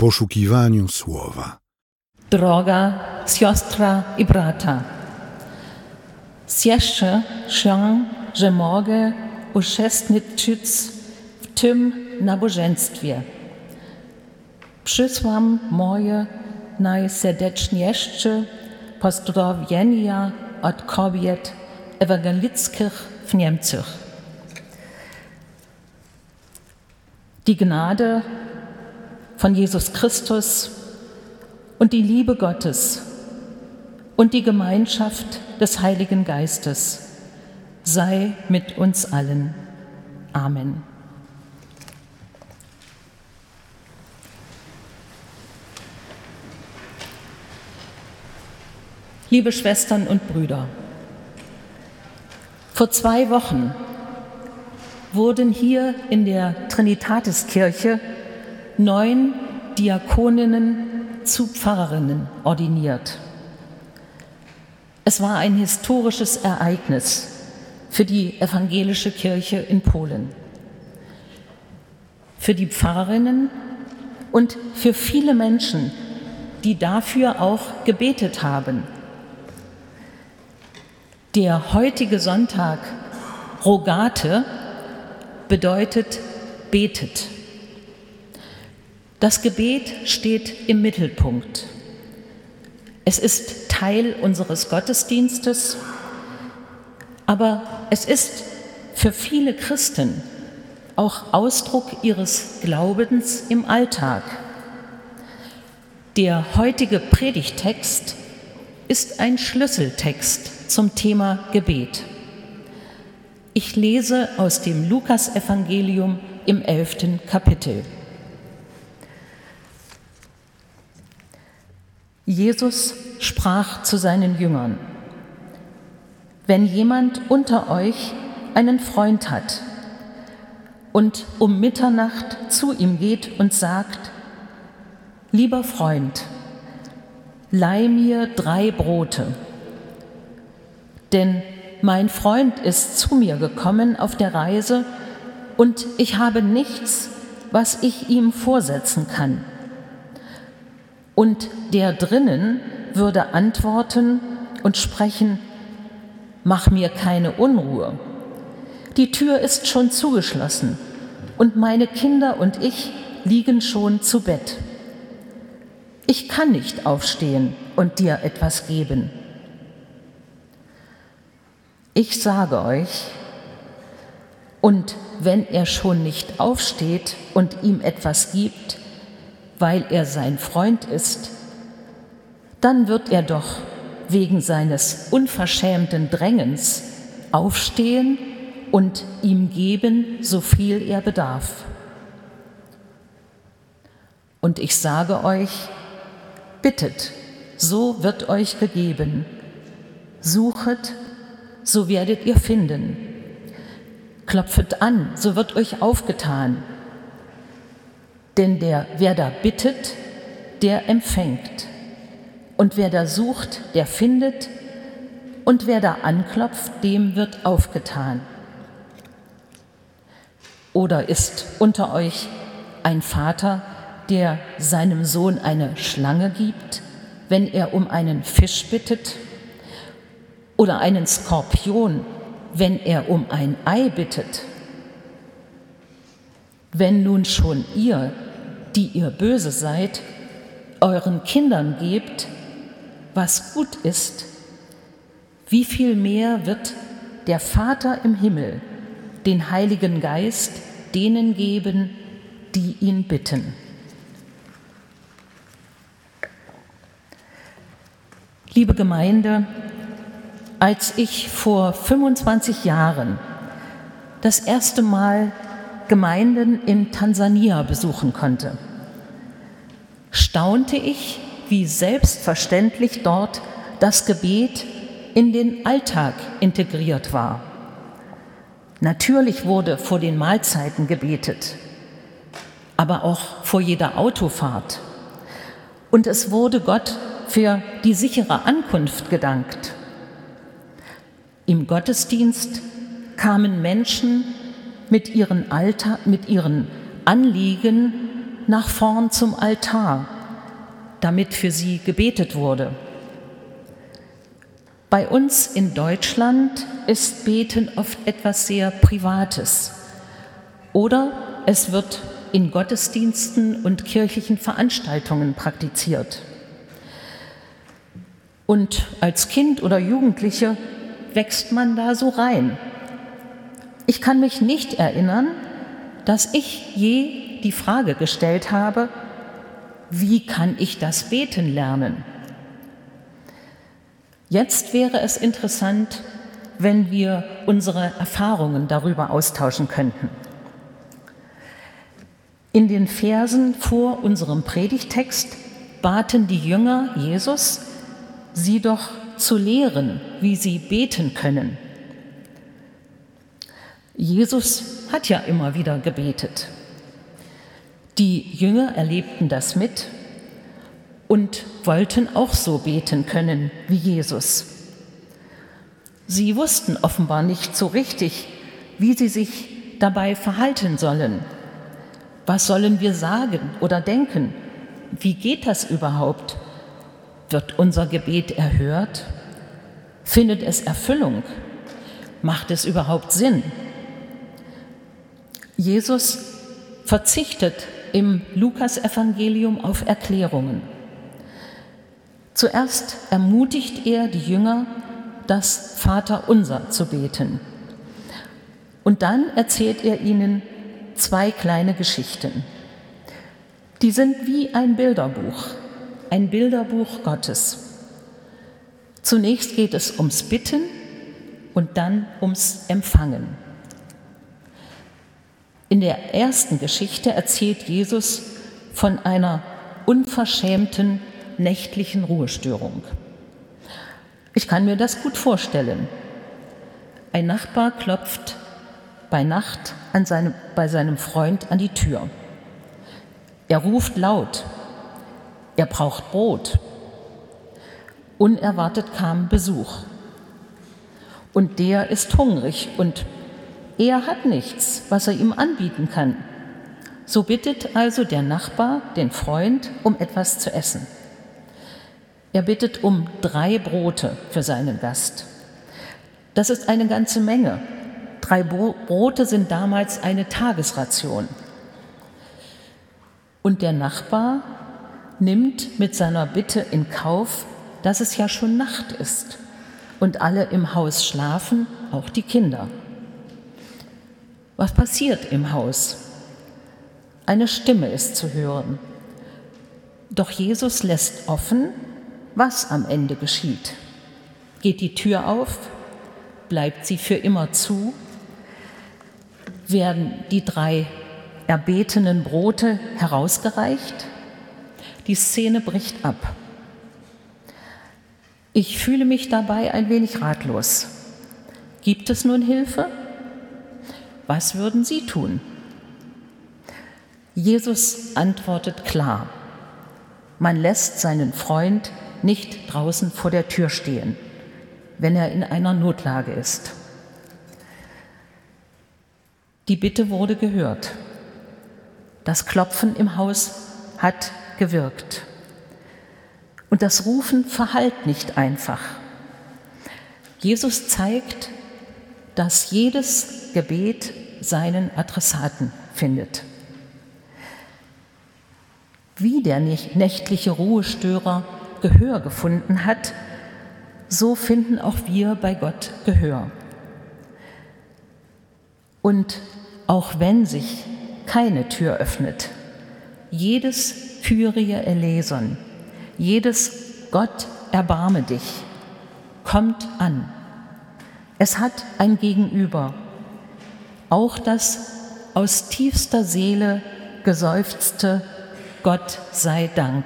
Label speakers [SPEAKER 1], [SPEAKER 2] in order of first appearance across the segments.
[SPEAKER 1] poszukiwaniu słowa.
[SPEAKER 2] Droga siostra i brata, cieszę się, że mogę uczestniczyć w tym nabożeństwie. Przysłam moje najserdeczniejsze pozdrowienia od kobiet ewangelickich w Niemczech. Die Gnade von Jesus Christus und die Liebe Gottes und die Gemeinschaft des Heiligen Geistes sei mit uns allen. Amen. Liebe Schwestern und Brüder, vor zwei Wochen wurden hier in der Trinitatiskirche neun Diakoninnen zu Pfarrerinnen ordiniert. Es war ein historisches Ereignis für die evangelische Kirche in Polen, für die Pfarrerinnen und für viele Menschen, die dafür auch gebetet haben der heutige Sonntag, Rogate, bedeutet betet. Das Gebet steht im Mittelpunkt. Es ist Teil unseres Gottesdienstes, aber es ist für viele Christen auch Ausdruck ihres Glaubens im Alltag. Der heutige Predigtext ist ein Schlüsseltext zum Thema Gebet. Ich lese aus dem Lukasevangelium im elften Kapitel. Jesus sprach zu seinen Jüngern, wenn jemand unter euch einen Freund hat und um Mitternacht zu ihm geht und sagt, lieber Freund, leih mir drei Brote denn mein Freund ist zu mir gekommen auf der Reise und ich habe nichts, was ich ihm vorsetzen kann. Und der drinnen würde antworten und sprechen, mach mir keine Unruhe. Die Tür ist schon zugeschlossen und meine Kinder und ich liegen schon zu Bett. Ich kann nicht aufstehen und dir etwas geben. Ich sage euch, und wenn er schon nicht aufsteht und ihm etwas gibt, weil er sein Freund ist, dann wird er doch wegen seines unverschämten Drängens aufstehen und ihm geben, so viel er bedarf. Und ich sage euch, bittet, so wird euch gegeben, suchet, so werdet ihr finden. Klopfet an, so wird euch aufgetan. Denn der, wer da bittet, der empfängt. Und wer da sucht, der findet. Und wer da anklopft, dem wird aufgetan. Oder ist unter euch ein Vater, der seinem Sohn eine Schlange gibt, wenn er um einen Fisch bittet? oder einen Skorpion, wenn er um ein Ei bittet. Wenn nun schon ihr, die ihr böse seid, euren Kindern gebt, was gut ist, wie viel mehr wird der Vater im Himmel den Heiligen Geist denen geben, die ihn bitten. Liebe Gemeinde, als ich vor 25 Jahren das erste Mal Gemeinden in Tansania besuchen konnte, staunte ich, wie selbstverständlich dort das Gebet in den Alltag integriert war. Natürlich wurde vor den Mahlzeiten gebetet, aber auch vor jeder Autofahrt. Und es wurde Gott für die sichere Ankunft gedankt. Im Gottesdienst kamen Menschen mit ihren, Alter, mit ihren Anliegen nach vorn zum Altar, damit für sie gebetet wurde. Bei uns in Deutschland ist Beten oft etwas sehr Privates oder es wird in Gottesdiensten und kirchlichen Veranstaltungen praktiziert. Und als Kind oder Jugendliche wächst man da so rein. Ich kann mich nicht erinnern, dass ich je die Frage gestellt habe, wie kann ich das Beten lernen? Jetzt wäre es interessant, wenn wir unsere Erfahrungen darüber austauschen könnten. In den Versen vor unserem Predigtext baten die Jünger Jesus, sie doch zu lehren, wie sie beten können. Jesus hat ja immer wieder gebetet. Die Jünger erlebten das mit und wollten auch so beten können wie Jesus. Sie wussten offenbar nicht so richtig, wie sie sich dabei verhalten sollen. Was sollen wir sagen oder denken? Wie geht das überhaupt? Wird unser Gebet erhört? Findet es Erfüllung? Macht es überhaupt Sinn? Jesus verzichtet im Lukasevangelium auf Erklärungen. Zuerst ermutigt er die Jünger, das Vaterunser zu beten. Und dann erzählt er ihnen zwei kleine Geschichten. Die sind wie ein Bilderbuch, ein Bilderbuch Gottes. Zunächst geht es ums Bitten und dann ums Empfangen. In der ersten Geschichte erzählt Jesus von einer unverschämten nächtlichen Ruhestörung. Ich kann mir das gut vorstellen. Ein Nachbar klopft bei Nacht an seinem, bei seinem Freund an die Tür. Er ruft laut. Er braucht Brot. Unerwartet kam Besuch. Und der ist hungrig und er hat nichts, was er ihm anbieten kann. So bittet also der Nachbar den Freund um etwas zu essen. Er bittet um drei Brote für seinen Gast. Das ist eine ganze Menge. Drei Brote sind damals eine Tagesration. Und der Nachbar nimmt mit seiner Bitte in Kauf, dass es ja schon Nacht ist und alle im Haus schlafen, auch die Kinder. Was passiert im Haus? Eine Stimme ist zu hören. Doch Jesus lässt offen, was am Ende geschieht. Geht die Tür auf? Bleibt sie für immer zu? Werden die drei erbetenen Brote herausgereicht? Die Szene bricht ab. Ich fühle mich dabei ein wenig ratlos. Gibt es nun Hilfe? Was würden Sie tun? Jesus antwortet klar. Man lässt seinen Freund nicht draußen vor der Tür stehen, wenn er in einer Notlage ist. Die Bitte wurde gehört. Das Klopfen im Haus hat gewirkt. Und das Rufen verhallt nicht einfach. Jesus zeigt, dass jedes Gebet seinen Adressaten findet. Wie der nächtliche Ruhestörer Gehör gefunden hat, so finden auch wir bei Gott Gehör. Und auch wenn sich keine Tür öffnet, jedes Kyrie eleison, jedes Gott erbarme dich, kommt an. Es hat ein Gegenüber, auch das aus tiefster Seele geseufzte Gott sei Dank.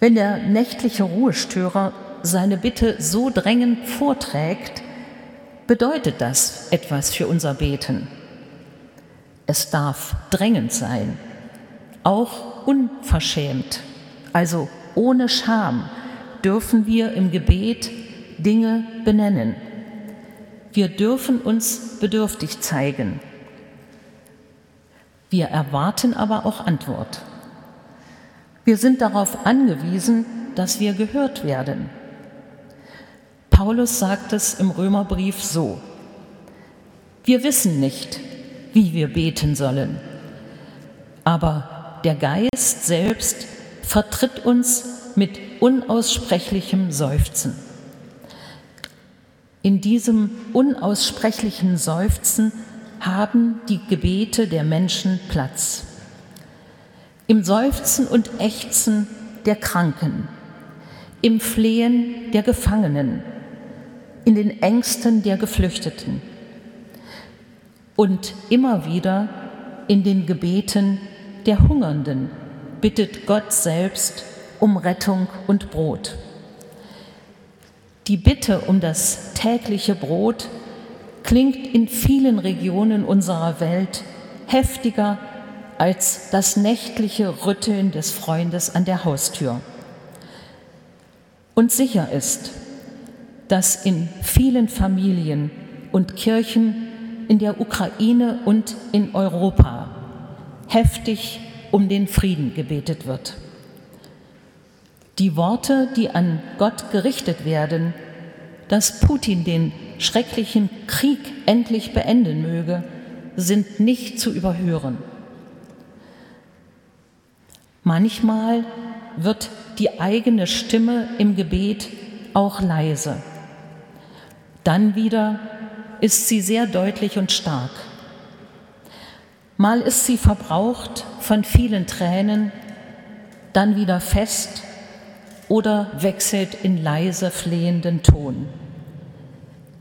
[SPEAKER 2] Wenn der nächtliche Ruhestörer seine Bitte so drängend vorträgt, bedeutet das etwas für unser Beten. Es darf drängend sein, auch unverschämt, also ohne Scham dürfen wir im Gebet Dinge benennen. Wir dürfen uns bedürftig zeigen. Wir erwarten aber auch Antwort. Wir sind darauf angewiesen, dass wir gehört werden. Paulus sagt es im Römerbrief so. Wir wissen nicht, wie wir beten sollen, aber der Geist selbst vertritt uns mit unaussprechlichem Seufzen. In diesem unaussprechlichen Seufzen haben die Gebete der Menschen Platz. Im Seufzen und Ächzen der Kranken, im Flehen der Gefangenen, in den Ängsten der Geflüchteten und immer wieder in den Gebeten der Hungernden bittet Gott selbst um Rettung und Brot. Die Bitte um das tägliche Brot klingt in vielen Regionen unserer Welt heftiger als das nächtliche Rütteln des Freundes an der Haustür. Und sicher ist, dass in vielen Familien und Kirchen in der Ukraine und in Europa heftig um den Frieden gebetet wird. Die Worte, die an Gott gerichtet werden, dass Putin den schrecklichen Krieg endlich beenden möge, sind nicht zu überhören. Manchmal wird die eigene Stimme im Gebet auch leise. Dann wieder ist sie sehr deutlich und stark. Mal ist sie verbraucht von vielen Tränen, dann wieder fest oder wechselt in leise flehenden Ton.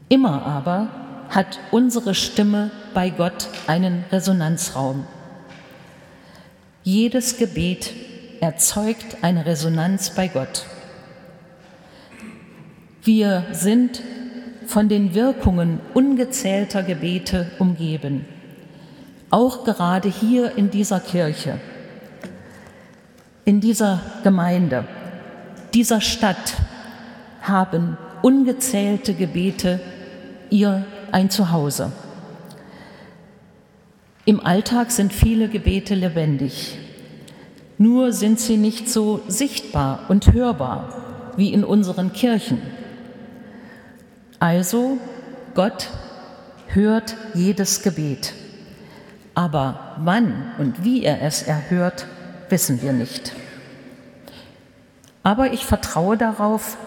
[SPEAKER 2] Immer aber hat unsere Stimme bei Gott einen Resonanzraum. Jedes Gebet erzeugt eine Resonanz bei Gott. Wir sind von den Wirkungen ungezählter Gebete umgeben, auch gerade hier in dieser Kirche, in dieser Gemeinde, dieser Stadt haben ungezählte Gebete ihr ein Zuhause. Im Alltag sind viele Gebete lebendig, nur sind sie nicht so sichtbar und hörbar wie in unseren Kirchen. Also, Gott hört jedes Gebet, aber wann und wie er es erhört, wissen wir nicht. Aber ich vertraue darauf,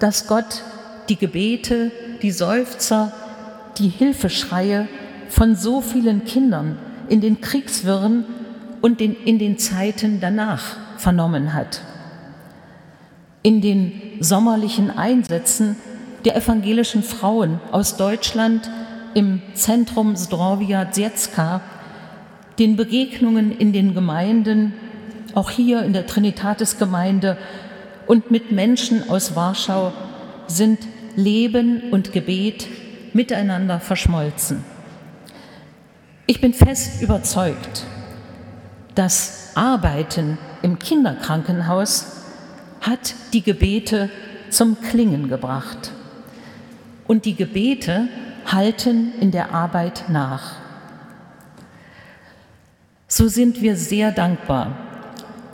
[SPEAKER 2] dass Gott die Gebete, die Seufzer, die Hilfeschreie von so vielen Kindern in den Kriegswirren und in den Zeiten danach vernommen hat. In den sommerlichen Einsätzen der evangelischen Frauen aus Deutschland im Zentrum Zdrowia Dziecka, den Begegnungen in den Gemeinden, auch hier in der Trinitatis-Gemeinde und mit Menschen aus Warschau sind Leben und Gebet miteinander verschmolzen. Ich bin fest überzeugt, das Arbeiten im Kinderkrankenhaus hat die Gebete zum Klingen gebracht. Und die Gebete halten in der Arbeit nach. So sind wir sehr dankbar,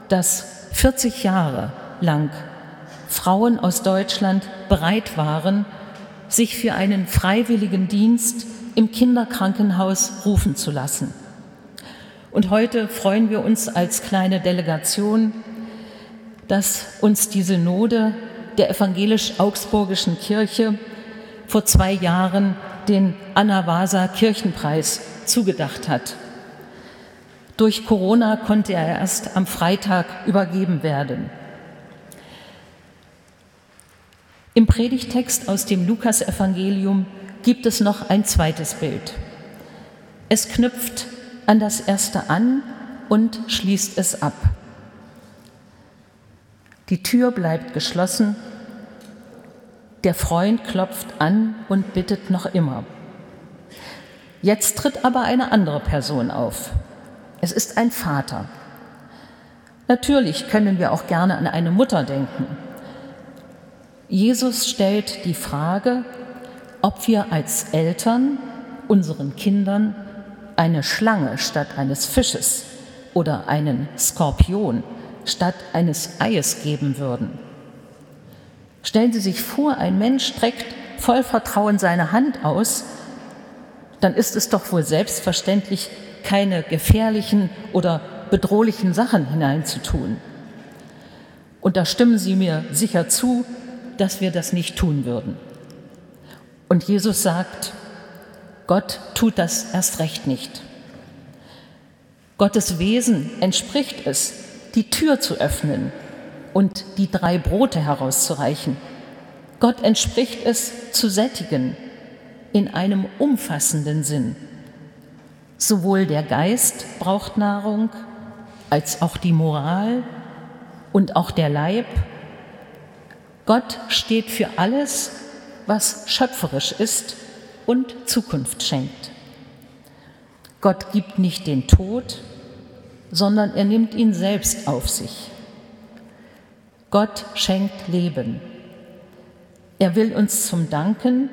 [SPEAKER 2] dass 40 Jahre lang Frauen aus Deutschland bereit waren, sich für einen freiwilligen Dienst im Kinderkrankenhaus rufen zu lassen. Und heute freuen wir uns als kleine Delegation, dass uns die Synode der evangelisch-augsburgischen Kirche vor zwei Jahren den Anna Vasa Kirchenpreis zugedacht hat. Durch Corona konnte er erst am Freitag übergeben werden. Im Predigtext aus dem Lukasevangelium gibt es noch ein zweites Bild. Es knüpft an das erste an und schließt es ab. Die Tür bleibt geschlossen, der Freund klopft an und bittet noch immer. Jetzt tritt aber eine andere Person auf. Es ist ein Vater. Natürlich können wir auch gerne an eine Mutter denken Jesus stellt die Frage, ob wir als Eltern unseren Kindern eine Schlange statt eines Fisches oder einen Skorpion statt eines Eies geben würden. Stellen Sie sich vor, ein Mensch streckt voll Vertrauen seine Hand aus, dann ist es doch wohl selbstverständlich, keine gefährlichen oder bedrohlichen Sachen hineinzutun. Und da stimmen Sie mir sicher zu, dass wir das nicht tun würden. Und Jesus sagt, Gott tut das erst recht nicht. Gottes Wesen entspricht es, die Tür zu öffnen und die drei Brote herauszureichen. Gott entspricht es, zu sättigen in einem umfassenden Sinn. Sowohl der Geist braucht Nahrung als auch die Moral und auch der Leib. Gott steht für alles, was schöpferisch ist und Zukunft schenkt. Gott gibt nicht den Tod, sondern er nimmt ihn selbst auf sich. Gott schenkt Leben. Er will uns zum Danken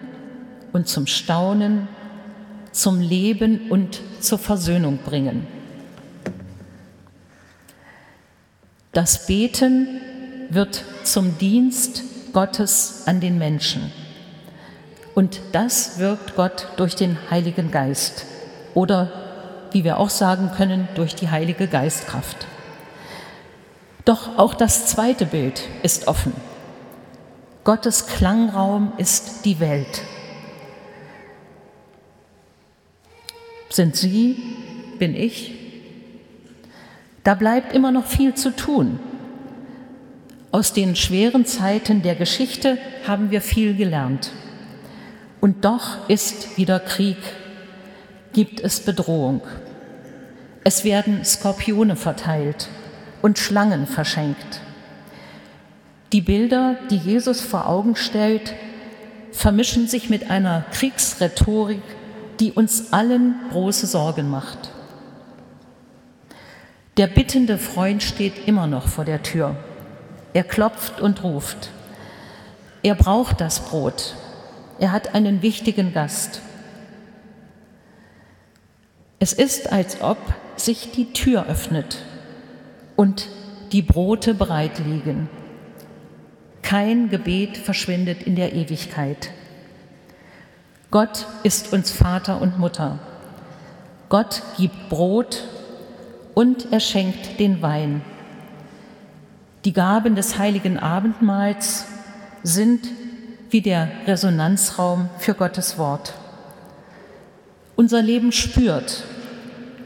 [SPEAKER 2] und zum Staunen, zum Leben und zur Versöhnung bringen. Das Beten wird zum Dienst Gottes an den Menschen. Und das wirkt Gott durch den Heiligen Geist oder, wie wir auch sagen können, durch die Heilige Geistkraft. Doch auch das zweite Bild ist offen. Gottes Klangraum ist die Welt. Sind Sie, bin ich? Da bleibt immer noch viel zu tun. Aus den schweren Zeiten der Geschichte haben wir viel gelernt. Und doch ist wieder Krieg, gibt es Bedrohung. Es werden Skorpione verteilt und Schlangen verschenkt. Die Bilder, die Jesus vor Augen stellt, vermischen sich mit einer Kriegsrhetorik, die uns allen große Sorgen macht. Der bittende Freund steht immer noch vor der Tür. Er klopft und ruft. Er braucht das Brot, er hat einen wichtigen Gast. Es ist, als ob sich die Tür öffnet und die Brote bereit liegen. Kein Gebet verschwindet in der Ewigkeit. Gott ist uns Vater und Mutter. Gott gibt Brot und er schenkt den Wein. Die Gaben des heiligen Abendmahls sind wie der Resonanzraum für Gottes Wort. Unser Leben spürt,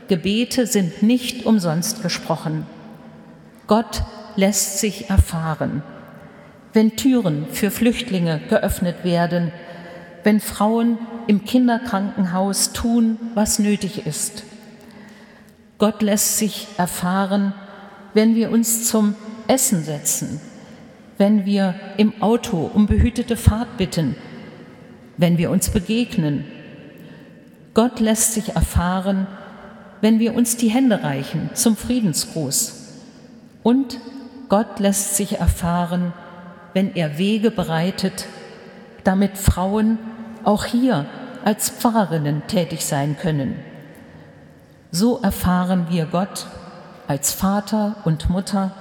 [SPEAKER 2] Gebete sind nicht umsonst gesprochen. Gott lässt sich erfahren. Wenn Türen für Flüchtlinge geöffnet werden, wenn Frauen im Kinderkrankenhaus tun, was nötig ist. Gott lässt sich erfahren, wenn wir uns zum Essen setzen wenn wir im Auto um behütete Fahrt bitten, wenn wir uns begegnen. Gott lässt sich erfahren, wenn wir uns die Hände reichen zum Friedensgruß. Und Gott lässt sich erfahren, wenn er Wege bereitet, damit Frauen auch hier als Pfarrerinnen tätig sein können. So erfahren wir Gott als Vater und Mutter,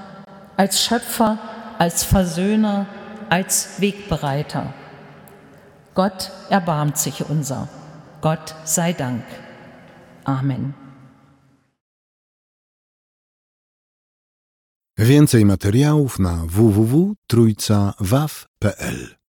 [SPEAKER 2] als Schöpfer als Versöhner, als Wegbereiter. Gott erbarmt sich unser. Gott sei Dank. Amen.
[SPEAKER 1] Więcej materiałów na www.trójcawaw.pl